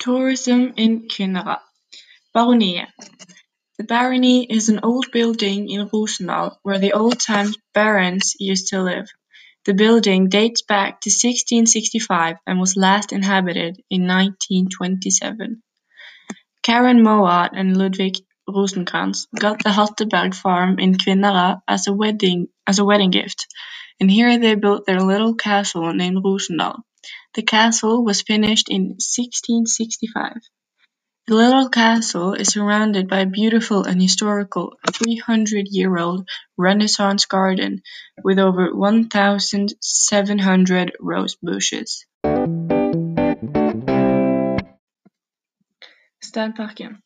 Tourism in Kvinnherad Baroniet The barony is an old building in Rosendal where the old-time barons used to live. The building dates back to 1665 and was last inhabited in 1927. Karen Mowatt and Ludwig Rosenkrantz got the Hatteberg farm in Kvinnherad as a wedding as a wedding gift, and here they built their little castle named Rosendal. The castle was finished in 1665. The little castle is surrounded by a beautiful and historical 300-year-old Renaissance garden with over 1,700 rose bushes. Steinparken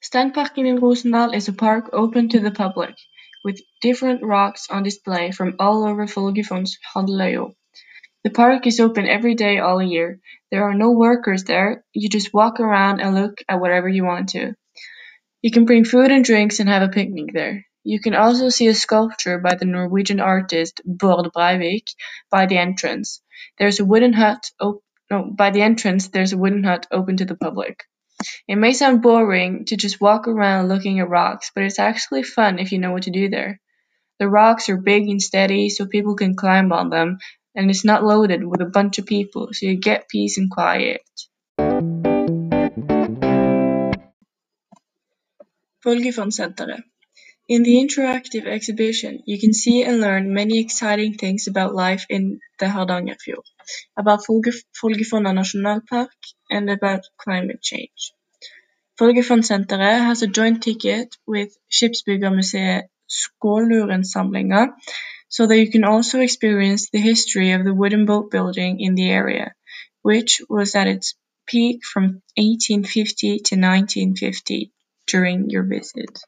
Steinparken in Rosendal is a park open to the public, with different rocks on display from all over Folgefonn's Halvøya. The park is open every day all year. There are no workers there, you just walk around and look at whatever you want to. You can bring food and drinks and have a picnic there. You can also see a sculpture by the Norwegian artist Bård Breivik by the entrance. There's a wooden hut op no, by the entrance there's a wooden hut open to the public. It may sound boring to just walk around looking at rocks, but it's actually fun if you know what to do there. The rocks are big and steady so people can climb on them and it's not loaded with a bunch of people, so you get peace and quiet. Folgefonnsenteret In the interactive exhibition, you can see and learn many exciting things about life in the Hardangerfjord, about Folgefonna Nasjonalpark, and about climate change. Folgefonnsenteret has a joint ticket with Skipsbyggermuseet Skålurenssamlinga so that you can also experience the history of the wooden boat building in the area, which was at its peak from 1850 to 1950 during your visit.